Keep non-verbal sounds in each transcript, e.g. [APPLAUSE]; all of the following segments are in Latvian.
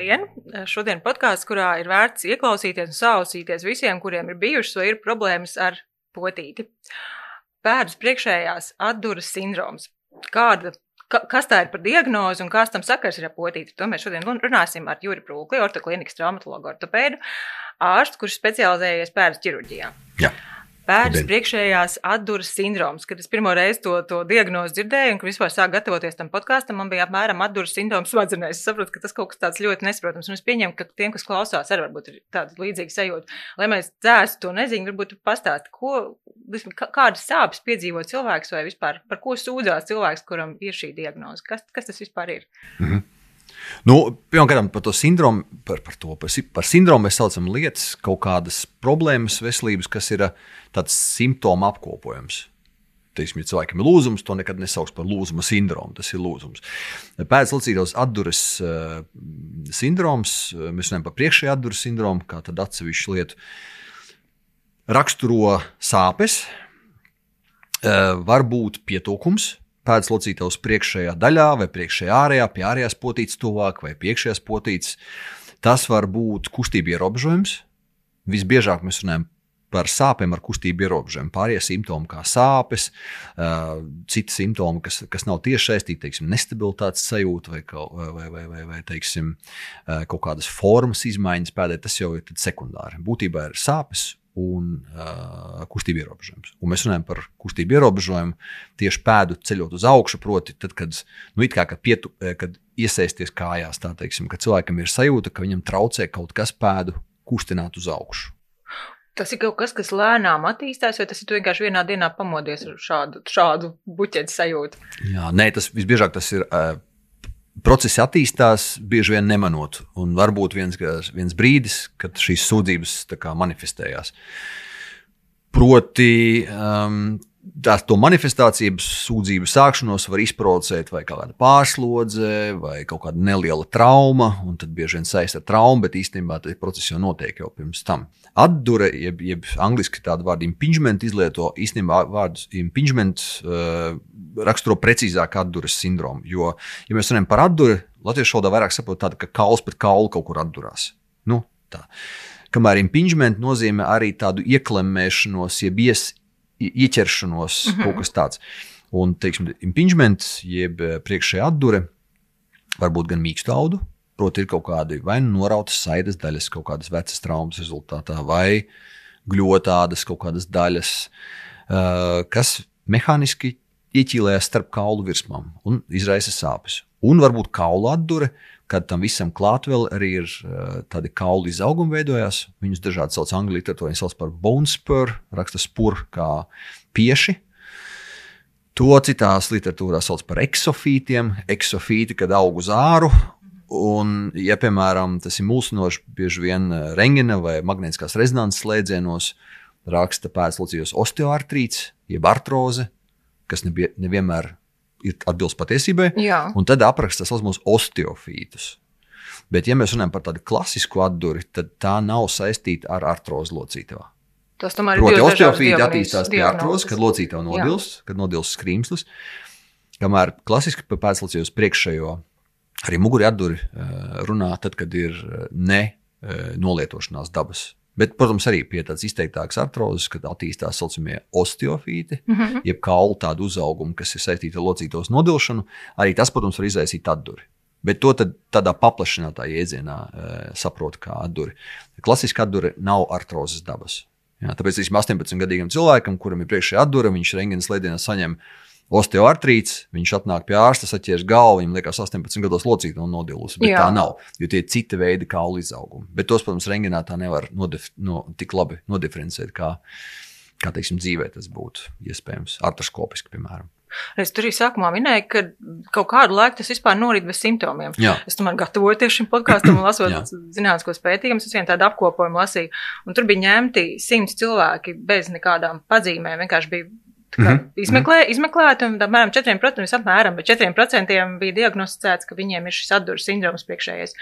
Labdien! Šodien podkāsts, kurā ir vērts ieklausīties un sausīties visiem, kuriem ir bijušas vai ir problēmas ar potīti. Pēdas priekšējās atduras sindroms. Kāda, ka, kas tā ir par diagnozi un kāds tam sakars ir ar potīti? To mēs šodien runāsim ar Juri Prūkli, ortoklinikas traumatologu ortopēdu, ārstu, kurš specializējies pēdas ķirurģijā. Jā. Pēdas priekšējās atduras sindroms. Kad es pirmo reizi to, to diagnozi dzirdēju, un kad vispār sāku gatavoties tam podkāstam, man bija apmēram atduras sindroms smadzenēs. Es saprotu, ka tas kaut kas tāds ļoti nesaprotams. Un es pieņemu, ka tiem, kas klausās, arī varbūt ir tāda līdzīga sajūta. Lai mēs dzēstu to nezinu, varbūt pastāst, ko, kādas sāpes piedzīvo cilvēks vai vispār par ko sūdzās cilvēks, kuram ir šī diagnoze. Kas, kas tas vispār ir? -hmm. Nu, Pirmkārt, par to sindromu, par, par, to, par, par sindromu mēs saucam lietas, kaut kādas problēmas veselības, kas ir tāds simptomu apkopojums. Teiksim, ja cilvēkam ir lūzums, to nekad nesauks par lūzuma sindromu. Tas ir lūzums. Pēc locītos atduras uh, sindroms, mēs runājam par priekšējā atduras sindromu, kā tādu atsevišķu lietu. Raksturo sāpes, uh, var būt pietūkums, pēdas locītavas priekšējā daļā vai priekšējā ārējā, pie ārējās potītes tuvāk vai priekšējās potītes. Tas var būt kustība ierobežojums. Visbiežāk mēs runājam par sāpēm ar kustību ierobežojumu. Pārējie simptomi, kā sāpes, uh, citi simptomi, kas, kas nav tieši saistīti, teiksim, nestabilitātes sajūta vai, vai, vai, vai, vai teiksim, uh, kaut kādas formas izmaiņas pēdē, tas jau ir sekundāri. Būtībā ir sāpes un uh, kustību ierobežojums. Un mēs runājam par kustību ierobežojumu tieši pēdu ceļot uz augšu, proti, tad, kad, nu, kā, kad, pietu, kad iesaisties kājās, tā teiksim, ka cilvēkam ir sajūta, ka viņam traucē kaut kas pēdu kustināt uz augšu. Tas ir kaut kas, kas lēnām attīstās, vai tas ir vienkārši vienā dienā pamodies ar šādu, šādu buķetu sajūtu? Jā, nē, tas visbiežāk tas ir. Uh, procesi attīstās, bieži vien nemanot. Un varbūt viens, viens brīdis, kad šīs sūdzības manifestējās. Proti, um, tās to manifestāciju, sūdzību sākšanos var izprovocēt vai kāda pārslodze, vai kaut kāda neliela trauma, un tad bieži vien saistīta ar traumu, bet īstenībā tas process jau notiek jau pirms tam. Atdure, jeb, jeb angļuiski tādu vārdu impingement izlieto, īstenībā vārdu impingement uh, raksturo precīzāk atdures sindromu. Jo, ja mēs runājam par atduri, latviešu valodā vairāk saprot tādu, ka kauls pret kaulu kaut kur atdurās. Nu, tā. Kamēr impingement nozīmē arī tādu ieklemmēšanos, jeb ies, ieķeršanos, mm -hmm. kaut kas tāds. Un, teiksim, impingement, jeb eh, priekšējā atdure, var būt gan mīkstu audu, proti, ir kaut kādi vai nu norautas saites daļas, kaut kādas vecas traumas rezultātā, vai gļotādas kaut kādas daļas, uh, kas mehāniski ieķīlējās starp kaulu virsmām un izraisa sāpes. Un varbūt kaulu atdure, kad tam visam klāt vēl arī ir uh, tādi kaulu izaugumi veidojās. Viņus dažādi sauc angļu literatūrā, viņi sauc par bone spur, raksta spur kā pieši. To citās literatūrā sauc par eksofītiem. Eksofīti, kad aug uz āru. Un, ja, piemēram, tas ir mulsinoši, bieži vien rengena vai magnētiskās rezonanses slēdzienos, raksta pēclocījos osteoartrīts, jeb artroze, kas nebie, nevienmēr ir atbilst patiesībai. Jā. Un tad apraksta saucamos osteofītus. Bet, ja mēs runājam par tādu klasisku atduri, tad tā nav saistīta ar artrozi locītavā. Tas tomēr Proti, osteofīti attīstās pie artrozes, kad locītava nodilst, kad nodilst skrīmslis. Kamēr klasiski pēclocījos priekšējo arī muguri atduri eh, runā, tad, kad ir eh, ne eh, nolietošanās dabas Bet, protams, arī pie tādas izteiktākas artrozes, kad attīstās tā saucamie osteofīti, mm -hmm. jeb kaulu tādu uzaugumu, kas ir saistīta ar locītos nodilšanu, arī tas, protams, var izraisīt atduri. Bet to tādā paplašinātā jēdzienā saprot kā atduri. Klasiska atdure nav artrozes dabas. Jā, tāpēc 18 gadīgam cilvēkam, kuram ir priekšējā atdure, viņš rengens lēdienā saņem osteoartrīts, viņš atnāk pie ārsta, saķers galvu, viņam liekas, 18 gados locīta un nodilus. Bet Jā. tā nav, jo tie ir citi veidi kaulu izaugumi. Bet tos, protams, rengenā tā nevar nodif, no, tik labi nodiferencēt, kā, kā teiksim, dzīvē tas būtu iespējams, artroskopiski, piemēram. Es tur arī sākumā minēju, ka kaut kādu laiku tas vispār norit bez simptomiem. Jā. Es tomēr gatavojoties šim podkāstam un lasot zinātniskos pētījumus, es vienu tādu apkopojumu lasīju. Un tur bija ņemti simts cilvēki bez nekādām pazīmēm. Vienkārši bija Mm -hmm. Izmeklē, izmeklēt, un apmēram 4%, apmēram 4% bija diagnosticēts, ka viņiem ir šis atdūras sindroms priekšējais.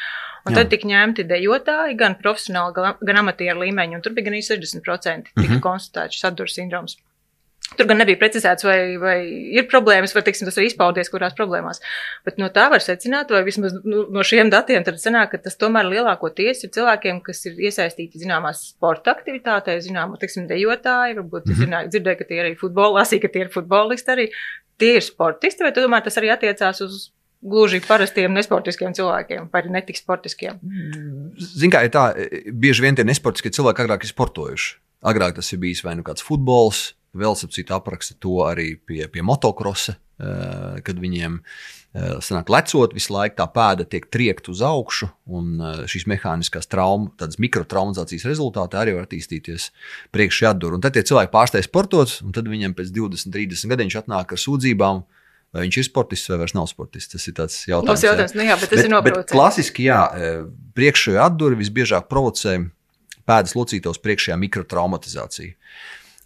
Un Jā. tad tika ņemti dejotāji, gan profesionāli, gan amatieru līmeņi, un tur bija gan 60% tika mm -hmm. konstatēts šis atdūras sindroms. Tur gan nebija precizēts, vai, vai ir problēmas, vai teiksim, tas var izpaudties kurās problēmās. Bet no tā var secināt, vai vismaz nu, no šiem datiem tad sanāk, ka tas tomēr lielākoties ir cilvēkiem, kas ir iesaistīti zināmās sporta aktivitātēs, zināmā, teiksim, dejotāji, varbūt mm -hmm. zināja, dzirdēja, ka tie arī futboli, lasīja, ka tie ir futbolisti arī. Tie ir sportisti, vai tu domā, tas arī attiecās uz gluži parastiem nesportiskiem cilvēkiem, vai netik sportiskiem? Ziniet, kā ir tā, bieži vien tie nesportiskie cilvēki agrāk ir sportojuši. Agrāk tas ir bijis vai nu kāds futbols, Vēl sapcīt apraksta to arī pie, pie motocrossa, eh, kad viņiem eh, sanāk lecot, visu laiku tā pēda tiek triekta uz augšu, un eh, šīs mehāniskās traumas, tādas mikrotraumatizācijas rezultātā arī var attīstīties priekšā jādara. Un tad tie cilvēki pārstāj sportot, un tad viņiem pēc 20, 30 gadiem viņš atnāk ar sūdzībām. Vai viņš ir sportists vai vairs nav sportists? Tas ir tāds jautājums. Jautājums, jā. Nu jā, bet tas bet, ir nopietns. Klasiski, jā, priekšējā atduri visbiežāk provocē pēdas locītos priekšējā mikrotraumatizācija.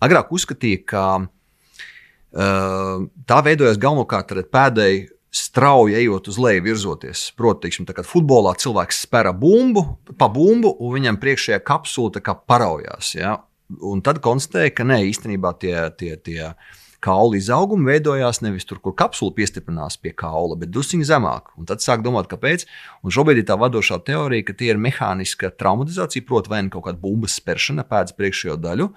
Agrāk uzskatīja, ka uh, tā veidojas galvenokārt ar pēdēju strauji ejot uz leju, virzoties. Proti, teiksim, kad futbolā cilvēks spēra bumbu, pa bumbu, un viņam priekšējā kapsula paraujās. Ja? Un tad konstatēja, ka nē, īstenībā tie, tie, tie kaula izauguma veidojās nevis tur, kur kapsula piestiprinās pie kaula, bet drusciņā zemāk. Un tad sāk domāt, kāpēc. Un šobrīd ir tā vadošā teorija, ka tie ir mehāniska traumatizācija, proti, vai nu kaut kāda bumbas spēršana pēc priekšējo daļu.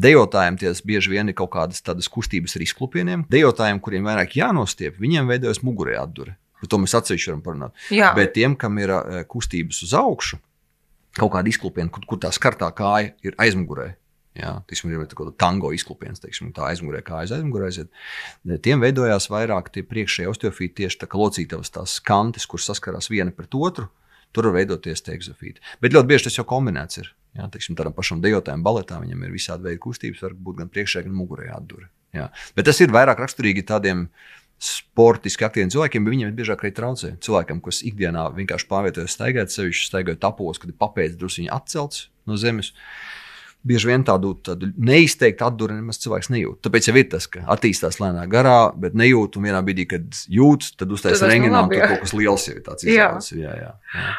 Dejotājiem tas bieži vien ir kaut kādas tādas kustības ar izklupieniem. Dejotājiem, kuriem vairāk jānostiep, viņiem veidojas mugurē atdure. Par to mēs atsevišķi varam parunāt. Jā. Bet tiem, kam ir uh, kustības uz augšu, kaut kāda izklupiena, kur, kur tā skartā kāja ir aizmugurē, Jā, tiksim, ir kaut kāda tango izklupiens, teiksim, tā aizmugurē, kā aiz aizmugurē. Tiem veidojās vairāk tie priekšējie osteofīti, tieši tā kā locītavas tās kantes, kuras saskarās viena pret otru. Tur var veidoties tie egzofīti. Bet ļoti bieži tas jau kombinēts ir. Jā, teiksim, tādam pašam dejotājam, baletā viņam ir visādi veidi kustības, var būt gan priekšējā, gan mugurējā atdure. Jā. Bet tas ir vairāk raksturīgi tādiem sportiski aktīviem cilvēkiem, bet viņiem ir biežāk arī traucē. Cilvēkam, kas ikdienā vienkārši pārvietojas, staigājot, sevišķi staigājot tapos, kad ir papēdis drusku atcelts no zemes. Uh, bieži vien tādu, tādu neizteiktu atduri nemaz cilvēks nejūt. Tāpēc jau ir tas, ka attīstās lēnā garā, bet nejūt, un vienā brīdī, kad jūt, tad uztaisīs rengenā, un tur kaut kas liels jau ir tāds izrādes. Jā. Jā, jā, jā.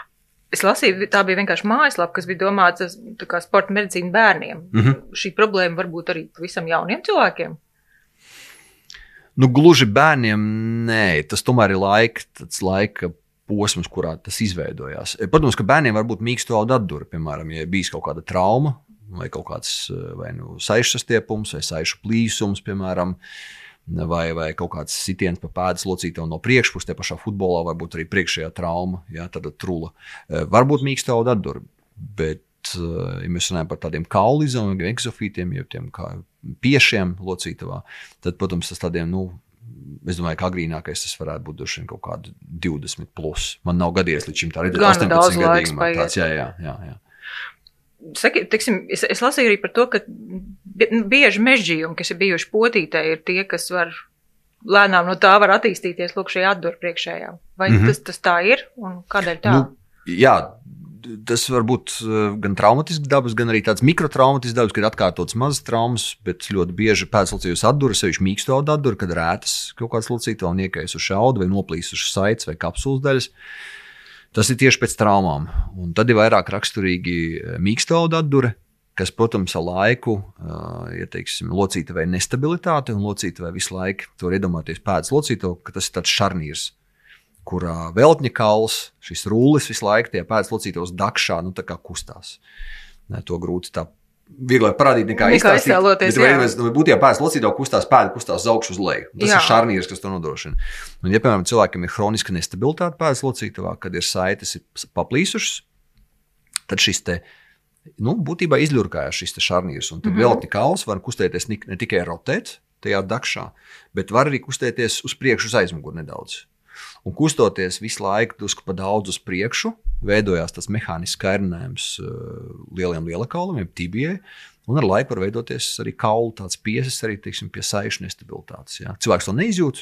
Es lasīju, tā bija vienkārši mājaslapa, kas bija domāta kā sporta medicīna bērniem. Mm -hmm. Šī problēma var būt arī pavisam jauniem cilvēkiem. Nu, gluži bērniem, nē, tas tomēr ir laika, laika posms, kurā tas izveidojās. Protams, ka bērniem var būt mīksta auga atdūra, piemēram, ja bijis kaut kāda trauma, vai kaut kāds eh, vai nu saišu sastiepums, vai saišu plīsums, piemēram. Vai, vai kaut kāds sitiens pa pēdas locītavu no priekšpuses, te pašā futbolā, vai būt arī priekšējā trauma, ja, tāda trula. Eh, varbūt mīksta auga atdurba, bet, eh, ja mēs runājam par tādiem kaulizmiem, exofītiem, jau tiem kā piešiem locītavā, tad, protams, tas tādiem, nu, Es domāju, ka agrīnākais tas varētu būt droši vien kaut kādi 20. Plus. Man nav gadījies līdz šim tā redzēt, 18 gadījumā. Tāds, jā, jā, jā, jā. Saki, tiksim, es, es lasīju arī par to, ka bieži mežģījumi, kas ir bijuši potītē, ir tie, kas var lēnām no tā var attīstīties lūk šī atdura priekšējā. Vai mm -hmm. tas, tas tā ir un kādēļ tā? Nu, jā, tas var būt eh, gan traumatisks dabas, gan arī tāds mikrotraumatisks dabas, kad ir atkārtotas mazas traumas, bet ļoti bieži pēclocījus atdura, sevišķi mīksto atdura, kad rētas kaut kāds locītājs un iekais uz šaudu vai noplīsušas saites vai kapsulas daļas. Tas ir tieši pēc traumām. Un tad ir vairāk raksturīgi eh, mīkstauda atdure, kas, protams, ar laiku, ja teiksim, locīta vai nestabilitāte, un locīta vai visu laiku to iedomāties pēdas locīto, ka tas ir tāds šarnīrs, kurā veltņa kauls, šis rullis visu laiku tie pēdas locītos dakšā, nu kustās. To grūti tā vieglāk parādīt, nekā iztēloties. Bet, vai, būtībā pēc locītā kustās pēdas, kustās uz augšu uz leju. Tas jā. ir šarnīrs, kas to nodrošina. Un, ja, piemēram, cilvēkam ir kroniska nestabilitāte pēdas locītavā, kad ir saites ir paplīsušas, tad šis te. Nu, būtībā izļurkājās šis šarnīrs, un tad mm -hmm. vēl tik kauls var kustēties ne tikai rotēt tajā dakšā, bet var arī kustēties uz priekšu, uz aizmuguri nedaudz. Un kustoties visu laiku drusku pa daudz uz priekšu, veidojās tas mehānisks kairinājums uh, lieliem lielakaulam, jeb tibijai. Un ar laiku var veidoties arī kaulu tāds piesis, arī teiksim, pie saišu nestabilitātes. Jā. Cilvēks to neizjūt,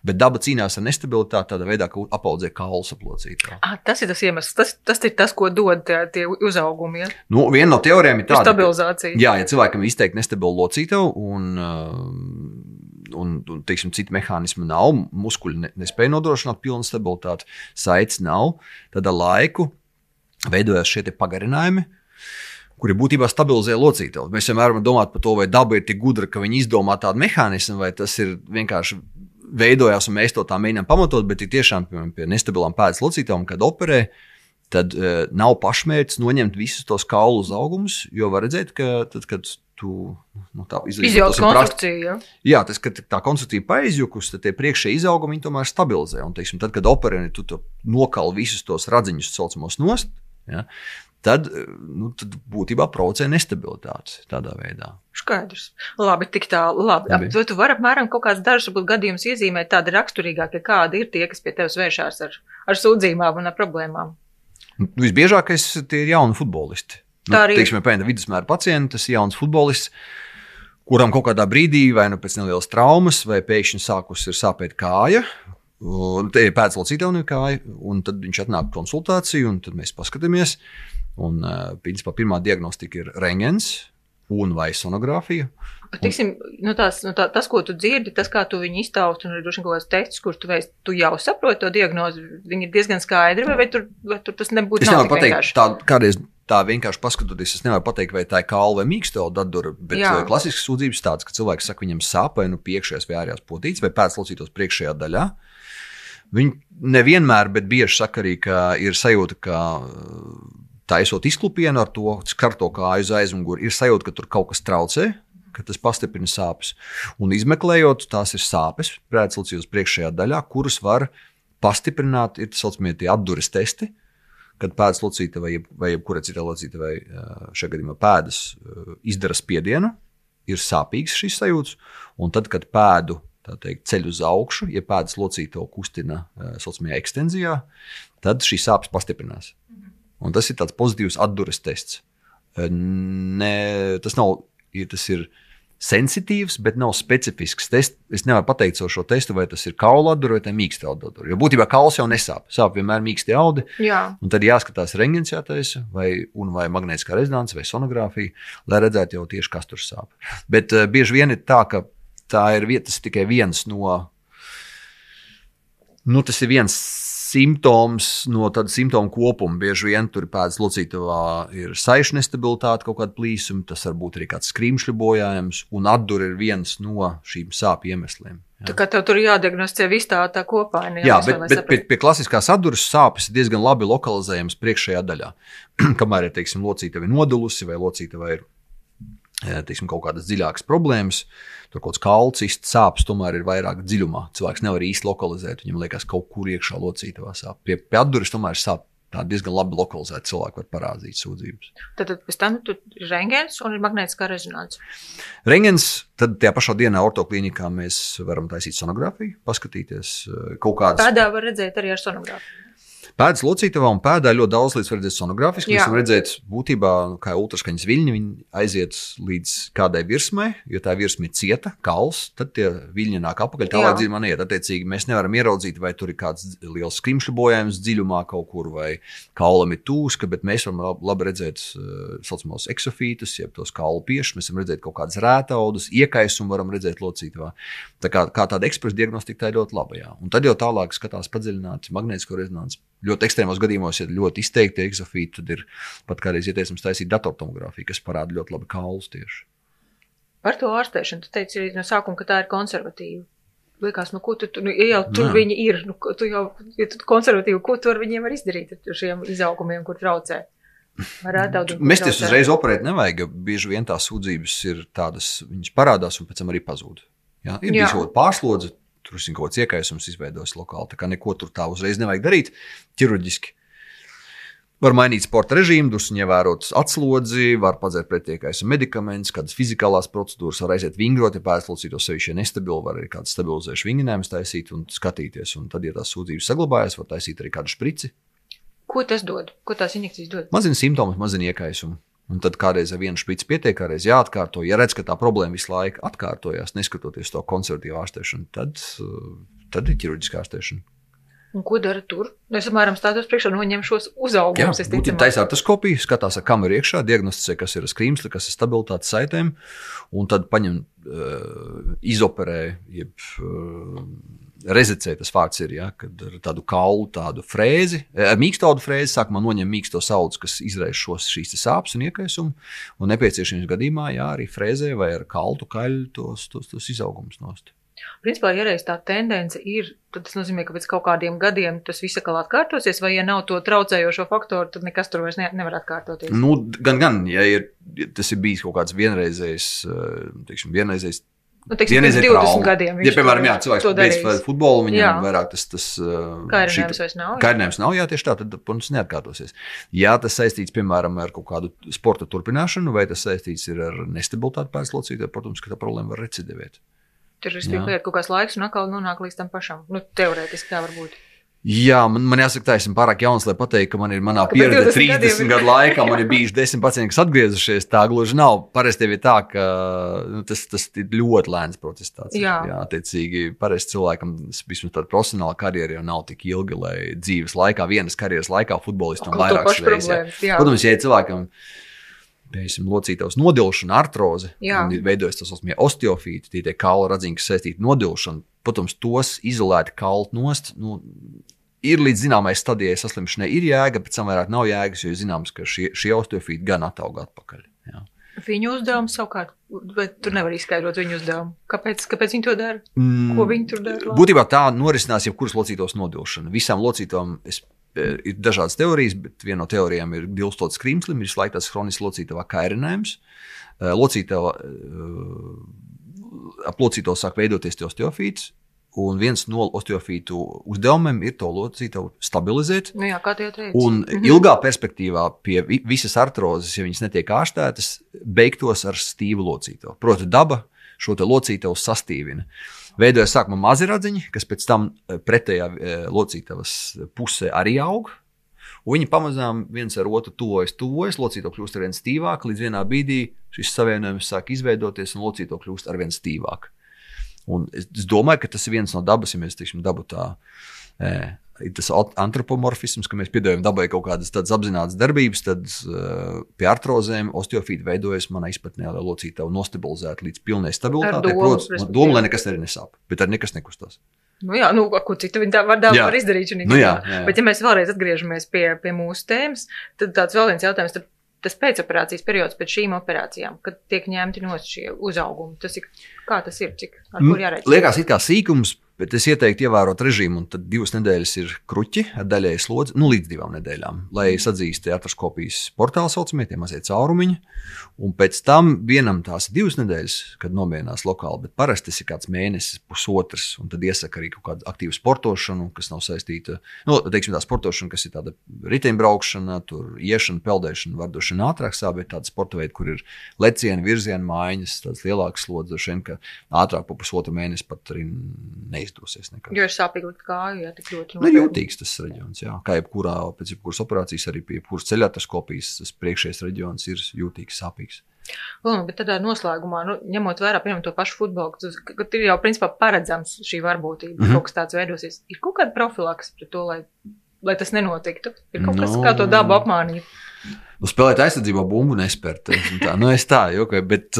Bet daba cīnās ar nestabilitāti tādā veidā, ka apaudzē kaulu saplocītā. Ah, tas ir tas iemesls. Tas, tas ir tas, ko dod tie, tie uzaugumi. Ja? Nu, viena no teorijām ir tāda. Stabilizācija. Jā, ja cilvēkam ir izteikti nestabila locītava un uh, un, un teiksim, citu mehānismu nav, muskuļi ne, nespēja nodrošināt pilnu stabilitāti, saites nav, tad ar laiku veidojas šie pagarinājumi. kuri būtībā stabilizē locītavu. Mēs vienmēr domāt par to, vai daba ir tik gudra, ka viņi izdomā tādu mehānismu, vai tas ir vienkārši veidojās un mēs to tā mēģinām pamatot, bet tiešām piemēram, pie nestabilām pēdas locītavām, kad operē, tad uh, nav pašmērķis noņemt visus tos kaulu uzaugumus, jo var redzēt, ka tad, kad tu nu, tā izjūti konstrukciju. Ja? Jā, tas, kad tā konstrukcija paizjukus, tad tie priekšējie izaugumi tomēr stabilizē. Un, teiksim, tad, kad operē, tu nokali visus tos radziņus, saucamos nost, ja, tad, nu, tad būtībā provocē nestabilitāti tādā veidā. Skaidrs. Labi, tik tālu. Labi. Tu, tu vari apmēram kaut kāds dažs gadījums iezīmēt tādi raksturīgākie, kādi ir tie, kas pie tevis vēršās ar, ar sūdzībām un ar problēmām. Nu, visbiežākais tie ir jauni futbolisti. Nu, Tā arī ir. Teiksim, pēc vidusmēra pacienta, tas jauns futbolists, kuram kaut kādā brīdī, vai nu pēc nelielas traumas, vai pēkšņi sākus ir sāpēt kāja, Un te ir pēclocītājā kāja, un tad viņš atnāk konsultāciju, un tad mēs paskatāmies. Un, principā, pirmā diagnostika ir rengens un vai sonogrāfija. Tiksim, nu tās, nu tā, tas, ko tu dzirdi, tas, kā tu viņu iztausti, un ir droši vien kaut kāds tests, kurš tu, veic, tu jau saproti to diagnozi, viņi ir diezgan skaidri, vai, vai, tur, vai tur tas nebūtu es nevaru pateikt, tā, kādreiz tā vienkārši paskatoties, es nevaru pateikt, vai tā ir kāla vai mīksta dadura, bet Jā. klasisks sūdzības tāds, ka cilvēks saka, viņam sāp vai nu priekšējās vai ārējās potītes vai pēclocītos priekšējā daļā. Viņi nevienmēr, bet bieži saka arī, ka ir sajūta, ka taisot izklupienu ar to skarto kāju uz aizmuguri, ir sajūta, ka tur kaut kas traucē. Tas pastiprina sāpes. Un izmeklējot, tās ir sāpes prētslocījos priekšējā daļā, kuras var pastiprināt, ir tā saucamie atdures testi, kad pēdas locīta vai, vai jebkura cita locīta, vai šajā gadījumā pēdas izdara spiedienu, ir sāpīgs šis sajūts. Un tad, kad pēdu teikt, ceļ uz augšu, ja pēdas locīta to kustina saucamajā ekstenzijā, tad šīs sāpes pastiprinās. Un tas ir tāds pozitīvs atdures tests. Ne, tas nav, tas ir sensitīvs, bet nav specifisks tests. Es nevaru pateikt ar šo testu, vai tas ir kaula atdure vai mīksta atdure. Jo būtībā kauls jau nesāp. Sāp vienmēr mīksti audi. Jā. Un tad jāskatās rengens jātaisa, vai, vai magnētiskā rezonance, vai sonogrāfija, lai redzētu jau tieši, kas tur sāp. Bet uh, bieži vien ir tā, ka tā ir vieta, tikai viens no. Nu, tas ir viens simptoms no tāda simptomu kopuma. Bieži vien tur pēc locītavā ir saišu nestabilitāte, kaut kāda plīsuma, tas var būt arī kāds skrīmšļu bojājums, un atdura ir viens no šīm sāpju iemesliem. Jā. Tā kā tev tur jādiagnosticē viss tā, tā kopaina. Jā, jā bet, bet pie, pie klasiskās atduras sāpes ir diezgan labi lokalizējams priekšējā daļā. [CLEARS THROAT] Kamēr ir, teiksim, locītava nodulusi vai locītava ir teiksim, kaut kādas dziļākas problēmas. Tur kaut kāds kalcis, sāpes tomēr ir vairāk dziļumā. Cilvēks nevar īsti lokalizēt. Viņam liekas, kaut kur iekšā locītavā sāp. Pie, pie atduras tomēr sāp. Tā diezgan labi lokalizēta cilvēka var parādīt sūdzības. Tad, tad pēc tam tur ir rengens un ir magnētiskā rezonance. Rengens, tad tajā pašā dienā ortoklinikā mēs varam taisīt sonogrāfiju, paskatīties kaut kādas. Tādā var redzēt arī ar sonogrāfiju. Pēdas locītavā un pēdā ļoti daudz līdz redzēt sonogrāfiski. Mēs varam redzēt, būtībā, nu, kā ultraskaņas viļņi, aiziet līdz kādai virsmai, jo tā virsma ir cieta, kals, tad tie viļņi nāk apakaļ, tālāk dziļumā neiet. Attiecīgi, mēs nevaram ieraudzīt, vai tur ir kāds liels skrimšļu bojājums dziļumā kaut kur, vai kaulam ir tūska, bet mēs varam labi redzēt uh, saucamos eksofītus, jeb tos kaulu piešus, mēs varam redzēt kaut kādas rētaudus, iekaisumu varam redzēt locītavā. Tā kā, kā tāda ekspresa diagnostika tā ir ļoti laba. Jā. Un tad jau tālāk skatās padziļināti magnētisko rezonanci ļoti ekstrēmos gadījumos, ja ļoti izteikti eksofīti, tad ir pat kādreiz ieteicams taisīt datortomogrāfiju, kas parāda ļoti labi kaulus tieši. Par to ārstēšanu tu teici no sākuma, ka tā ir konservatīva. Liekas, nu, ko tu, tu nu, ja jau tur Nā. viņi ir, nu, tu jau, ja tu konservatīvi, ko tu ar viņiem var izdarīt ar šiem izaugumiem, kur traucē? Mesties uzreiz operēt nevajag, jo bieži vien tās sūdzības ir tādas, viņas parādās un pēc tam arī pazūd. Ja? Ir bijis kaut kāda pārslodze, tur ir kaut kāds iekaisums izveidojas lokāli. Tā kā neko tur tā uzreiz nevajag darīt ķirurģiski. Var mainīt sporta režīmu, drusku ievērot atslodzi, var padzert pretiekaisuma medikamentus, kādas fizikālās procedūras, var aiziet vingrot, ja pēclocītos sevišķi nestabili, var arī kādas stabilizējušas vingrinājumus taisīt un skatīties. Un tad, ja tās sūdzības saglabājas, var taisīt arī kādu šprici. Ko tas dod? Ko tās injekcijas dod? Mazina simptomus, mazina iekaisumu. Un tad kādreiz ar vienu špici pietiek, kādreiz jāatkārto. Ja redz, ka tā problēma visu laiku atkārtojas, neskatoties to konservatīvu ārstēšanu, tad, tad ir ķirurģiskā ārstēšana. Un ko dara tur? Nu, es apmēram stādos priekšā, noņem šos uzaugumus. Jā, būtībā taisa artoskopija, skatās ar kameru iekšā, diagnosticē, kas ir skrīmsli, kas ir stabilitātes saitēm, un tad paņem, uh, izoperē, jeb uh, rezecē tas vārds ir, ja, kad ar tādu kaulu, tādu frēzi, ar mīkstaudu frēzi sākumā noņem mīksto saules, kas izraisa šos šīs sāpes un iekaisumu, un nepieciešamības gadījumā, jā, arī frēzē vai ar kaltu kaļu tos, tos, tos izaugumus nost. Principā, ja reiz tā tendence ir, tad tas nozīmē, ka pēc kaut kādiem gadiem tas viss atkal atkārtosies, vai ja nav to traucējošo faktoru, tad nekas tur vairs ne, nevar atkārtoties. Nu, gan, gan, ja ir, ja tas ir bijis kaut kāds vienreizējs, eh, teiksim, vienreizējs Nu, teiksim, pirms 20 trauma. gadiem. Ja, piemēram, jā, cilvēks beidz futbolu, viņam jā. vairāk tas, tas kairinājums vairs nav. Kairinājums nav, jā, tieši tā, tad punkts neatkārtosies. Jā, tas saistīts, piemēram, ar kaut kādu sporta turpināšanu, vai tas saistīts ar nestabilitāti pēclocītē, protams, ka tā problēma var recidivēt. Tur ir paiet kaut kāds laiks, un atkal nonāk līdz tam pašam. Nu, teorētiski tā var būt. Jā, man, man jāsaka, tā esmu pārāk jauns, lai pateiktu, ka man ir manā pieredzē 30 gadiem. gadu [LAUGHS] laikā. Man ir bijuši 10 pacienti, kas atgriezušies. Tā gluži nav. Parasti ir tā, ka nu, tas, tas ir ļoti lēns process. Tāds, jā, jā attiecīgi, parasti cilvēkam vismaz tāda profesionāla karjera jau nav tik ilga, lai dzīves laikā, vienas karjeras laikā futbolistam vairākas reizes. Protams, ja cilvēkam ir piemēram, locītavas nodilšana, artroze, veidojas tas osmie osteofīti, tie, tie kaula radziņi, kas saistīti ar nodilšanu. Protams, tos izolēti kalt nost. Nu, Ir līdz zināmai stadijai saslimšanai, ir jēga, bet tam vairāk nav jēgas, jo zināms, ka šie, šie osteofīti gan attaug atpakaļ. Jā. Viņu uzdevums savukārt, bet tur nevar izskaidrot viņu uzdevumu. Kāpēc, kāpēc viņi to dara? Mm, Ko viņi tur dara? Būtībā tā norisinās jebkuras locītos nodilšana. Visām locītām es ir dažādas teorijas, bet viena no teorijām ir dilstots krimslim, ir slēgts tāds kronisks locītavā kairinājums. Locītava, ap locītavu sāk veidoties osteofīts, Un viens no osteofītu uzdevumiem ir to locītavu stabilizēt. Nu jā, kā jau teicu. Un mhm. ilgā perspektīvā pie visas artrozes, ja viņas netiek ārstētas, beigtos ar stīvu locītavu. Proti, daba šo locītavu sastīvina. Uh, Veidojas sākumā mazi radziņi, kas pēc tam eh, pretējā eh, locītavas pusē arī aug. Viņi pamazām viens ar otru tuvojas, tuvojas, locīto kļūst ar vien stīvāk, līdz vienā brīdī šis savienojums sāk izveidoties un locīto kļūst ar vien stīvāk. Un es domāju, ka tas ir viens no dabas, ja mēs teiksim, dabu tā e, ir tas antropomorfisms, ka mēs piedāvājam dabai kaut kādas tādas apzinātas darbības, tad uh, pie artrozēm osteofīta veidojas manā izpratnē, lai locītavu nostabilizētu līdz pilnai stabilitātei. Protams, doma, lai nekas arī nesāp, bet arī nekas nekustās. Nu jā, nu, ko citu viņi var, var, var izdarīt. Nu jā, jā, jā. Bet, ja mēs vēlreiz atgriežamies pie, pie mūsu tēmas, tad tāds vēl viens jautājums. Tad tas pēcoperācijas periods pēc šīm operācijām, kad tiek ņemti no šie uzaugumi. Tas ir, kā tas ir, cik ar kur jāreic? Liekas, it kā sīkums, Bet es ieteiktu ievērot režīmu, un tad divas nedēļas ir kruķi ar daļēju slodzi, nu līdz divām nedēļām, lai sadzīst artroskopijas portāli saucamie tie mazie caurumiņi. Un pēc tam vienam tās ir divas nedēļas, kad nomierinās lokāli, bet parasti tas ir kāds mēnesis, pusotrs. Un tad iesaka arī kaut kādu aktīvu sportošanu, kas nav saistīta nu, teiksim, tā sportošana, kas ir tāda riteņbraukšana, tur iešana, peldēšana, vardošana ātrāk sāp, bet tāda sporta veida, kur ir lecieni, virziena maiņas, tādas lielākas slodzes, ka ātrāk pa pusotru mēnesi pat arī neizdosies. Nekad. Jo ir sāpīgi līdz kāju, ja tik ļoti nu, jūtīgs tas reģions. Jā. Kā jebkurā, pēc jebkuras operācijas, arī pie jebkuras ceļotaskopijas, tas priekšējais reģions ir jūtīgs, sāpīgs. Lūdzu, bet tādā noslēgumā, nu, ņemot vērā piemēram, to pašu futbolu, kad, ir jau principā paredzams šī varbūtība, mm -hmm. kaut kas tāds veidosies, ir kaut kāda profilaks pret to, lai, lai tas nenotiktu. Ir kaut no, kas, kā to dabu apmānīt. Nu, spēlēt aizsardzībā bumbu nespērt. Tā, nu, es tā, jo, bet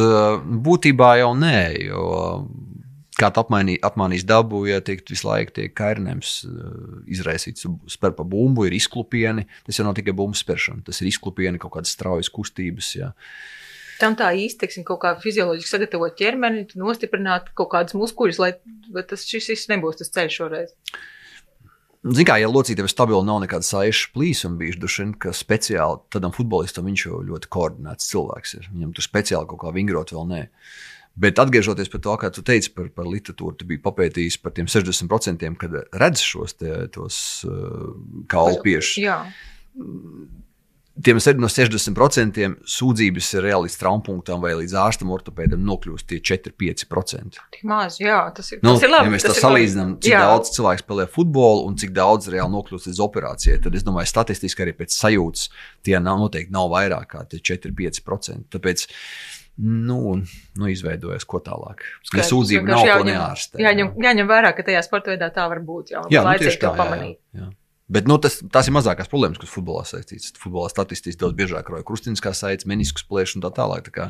būtībā jau nē, jo kāds apmainī, apmainīs dabu, ja tiek visu laiku tiek kairinājums uh, izraisīts, spēr pa bumbu, ir izklupieni. Tas jau nav tikai bumbu spēršana, tas ir izklupieni, kaut kādas straujas kustības. Ja. Tam tā īsti, teiksim, kaut kā fizioloģiski sagatavot ķermeni, nostiprināt kaut kādus muskuļus, lai tas šis nebūs tas ceļš šoreiz. Ziniet, kā, ja locītājiem stabili nav nekāda saiša plīsuma bijuši, duši, ka speciāli tādam futbolistam viņš jau ļoti koordinēts cilvēks ir. Viņam tur speciāli kaut kā vingrot vēl nē. Bet atgriežoties pie tā, kā tu teici par, par literatūru, tu biji papētījis par tiem 60%, kad redz šos te, tos uh, kaulpiešus. Tiem no 60% sūdzības ir reāli līdz traumpunktam vai līdz ārstam ortopēdam nokļūst tie 4-5%. Tik maz, jā, tas ir, nu, tas ir labi. Ja mēs to salīdzinām, cik jā. daudz cilvēku spēlē futbolu un cik daudz reāli nokļūst līdz operācijai, tad es domāju, statistiski arī pēc sajūtas tie nav, noteikti nav vairāk kā 4-5%. Tāpēc Nu, nu izveidojas, ko tālāk. Ja Skaidrs, sūdzība vienkārši nav, ko jāņem- neārstē. Jāņem, jāņem vērā, ka tajā sporta veidā tā var būt. Jau Jā, nu, tieši tā, to jā, jā, pamanīt. jā. Bet nu, tas, tas ir mazākās problēmas, kas futbolā saistītas. Futbolā statistiski daudz biežāk rojas krustiņas saites, meniskus plēšana un tā tālāk. Tā kā,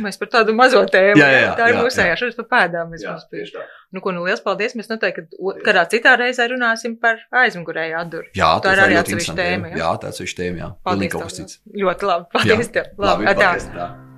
Mēs par tādu mazo tēmu. Jā, jā, jā, tā ir jā, mūsējā. jā. Šodien par pēdām. mēs mums bija. Nu, ko, nu, liels paldies. Mēs noteikti, kādā citā reizē runāsim par aizmugurēju atduru. jā, Tā ir arī atsevišķa tēma, jā? Jā, tā ir atsevišķa tēma. Jā, Paldies. Ļoti labi. Paldies. Jā. Tev. Labi, Labi, tā. paldies, tā.